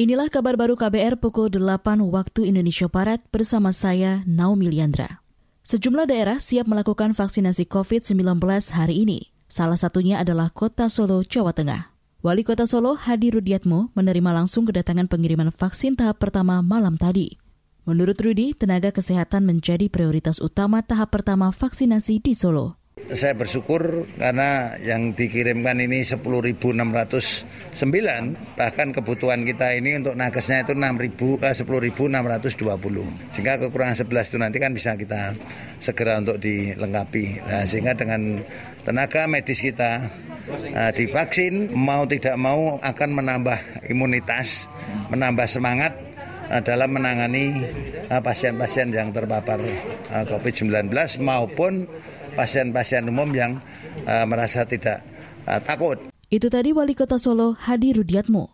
Inilah kabar baru KBR pukul 8 waktu Indonesia Barat bersama saya Naomi Liandra. Sejumlah daerah siap melakukan vaksinasi COVID-19 hari ini. Salah satunya adalah Kota Solo, Jawa Tengah. Wali Kota Solo, Hadi Rudiatmo, menerima langsung kedatangan pengiriman vaksin tahap pertama malam tadi. Menurut Rudi, tenaga kesehatan menjadi prioritas utama tahap pertama vaksinasi di Solo. Saya bersyukur karena yang dikirimkan ini 10.609, bahkan kebutuhan kita ini untuk nakesnya itu 6.000, eh, 10.620. Sehingga kekurangan 11 itu nanti kan bisa kita segera untuk dilengkapi. Nah, sehingga dengan tenaga medis kita uh, divaksin, mau tidak mau akan menambah imunitas, menambah semangat uh, dalam menangani eh, pasien-pasien yang terpapar uh, COVID-19 maupun pasien-pasien umum yang uh, merasa tidak uh, takut. Itu tadi Wali Kota Solo Hadi Rudiatmo.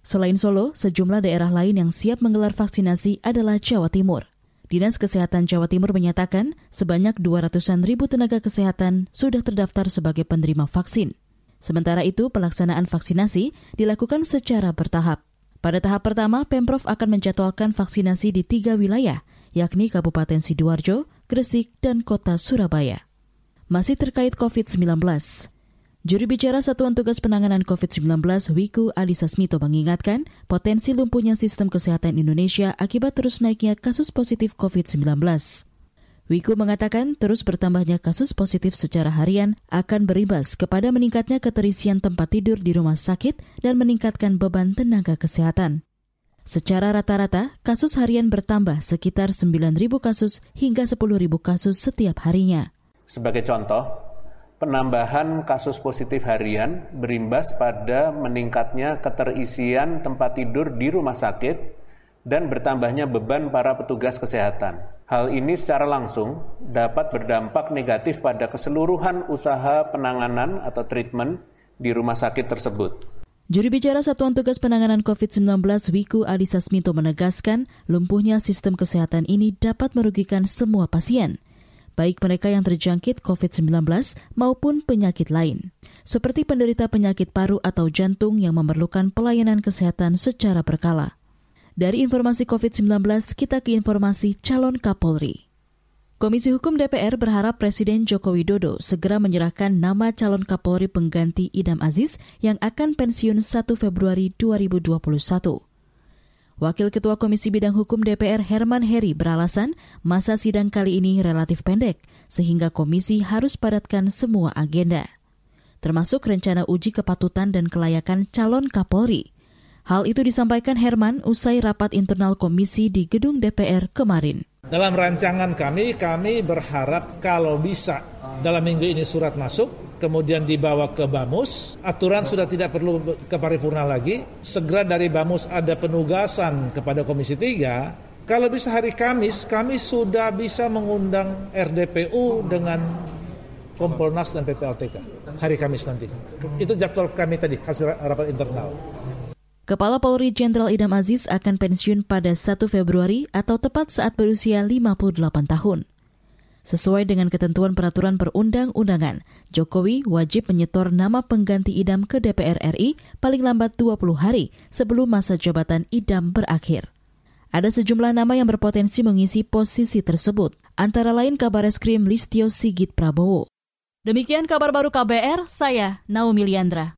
Selain Solo, sejumlah daerah lain yang siap menggelar vaksinasi adalah Jawa Timur. Dinas Kesehatan Jawa Timur menyatakan sebanyak 200-an ribu tenaga kesehatan sudah terdaftar sebagai penerima vaksin. Sementara itu, pelaksanaan vaksinasi dilakukan secara bertahap. Pada tahap pertama, Pemprov akan menjadwalkan vaksinasi di tiga wilayah, yakni Kabupaten Sidoarjo, Gresik, dan Kota Surabaya. Masih terkait COVID-19, Juru bicara Satuan Tugas Penanganan COVID-19 Wiku Adhisa Smito mengingatkan potensi lumpuhnya sistem kesehatan Indonesia akibat terus naiknya kasus positif COVID-19. Wiku mengatakan terus bertambahnya kasus positif secara harian akan berimbas kepada meningkatnya keterisian tempat tidur di rumah sakit dan meningkatkan beban tenaga kesehatan. Secara rata-rata, kasus harian bertambah sekitar 9.000 kasus hingga 10.000 kasus setiap harinya. Sebagai contoh, penambahan kasus positif harian berimbas pada meningkatnya keterisian tempat tidur di rumah sakit dan bertambahnya beban para petugas kesehatan. Hal ini secara langsung dapat berdampak negatif pada keseluruhan usaha penanganan atau treatment di rumah sakit tersebut. Juru bicara Satuan Tugas Penanganan COVID-19 Wiku Adhisa Smito menegaskan lumpuhnya sistem kesehatan ini dapat merugikan semua pasien, baik mereka yang terjangkit COVID-19 maupun penyakit lain, seperti penderita penyakit paru atau jantung yang memerlukan pelayanan kesehatan secara berkala. Dari informasi COVID-19, kita ke informasi calon Kapolri. Komisi Hukum DPR berharap Presiden Joko Widodo segera menyerahkan nama calon Kapolri pengganti Idam Aziz yang akan pensiun 1 Februari 2021. Wakil Ketua Komisi Bidang Hukum DPR Herman Heri beralasan masa sidang kali ini relatif pendek, sehingga komisi harus padatkan semua agenda. Termasuk rencana uji kepatutan dan kelayakan calon Kapolri. Hal itu disampaikan Herman usai rapat internal komisi di gedung DPR kemarin. Dalam rancangan kami, kami berharap kalau bisa dalam minggu ini surat masuk, kemudian dibawa ke Bamus, aturan sudah tidak perlu ke paripurna lagi, segera dari Bamus ada penugasan kepada Komisi 3, kalau bisa hari Kamis, kami sudah bisa mengundang RDPU dengan Kompolnas dan PPLTK hari Kamis nanti. Itu jadwal kami tadi, hasil rapat internal. Kepala Polri Jenderal Idam Aziz akan pensiun pada 1 Februari atau tepat saat berusia 58 tahun. Sesuai dengan ketentuan peraturan perundang-undangan, Jokowi wajib menyetor nama pengganti Idam ke DPR RI paling lambat 20 hari sebelum masa jabatan Idam berakhir. Ada sejumlah nama yang berpotensi mengisi posisi tersebut, antara lain kabar eskrim Listio Sigit Prabowo. Demikian kabar baru KBR, saya Naomi Liandra.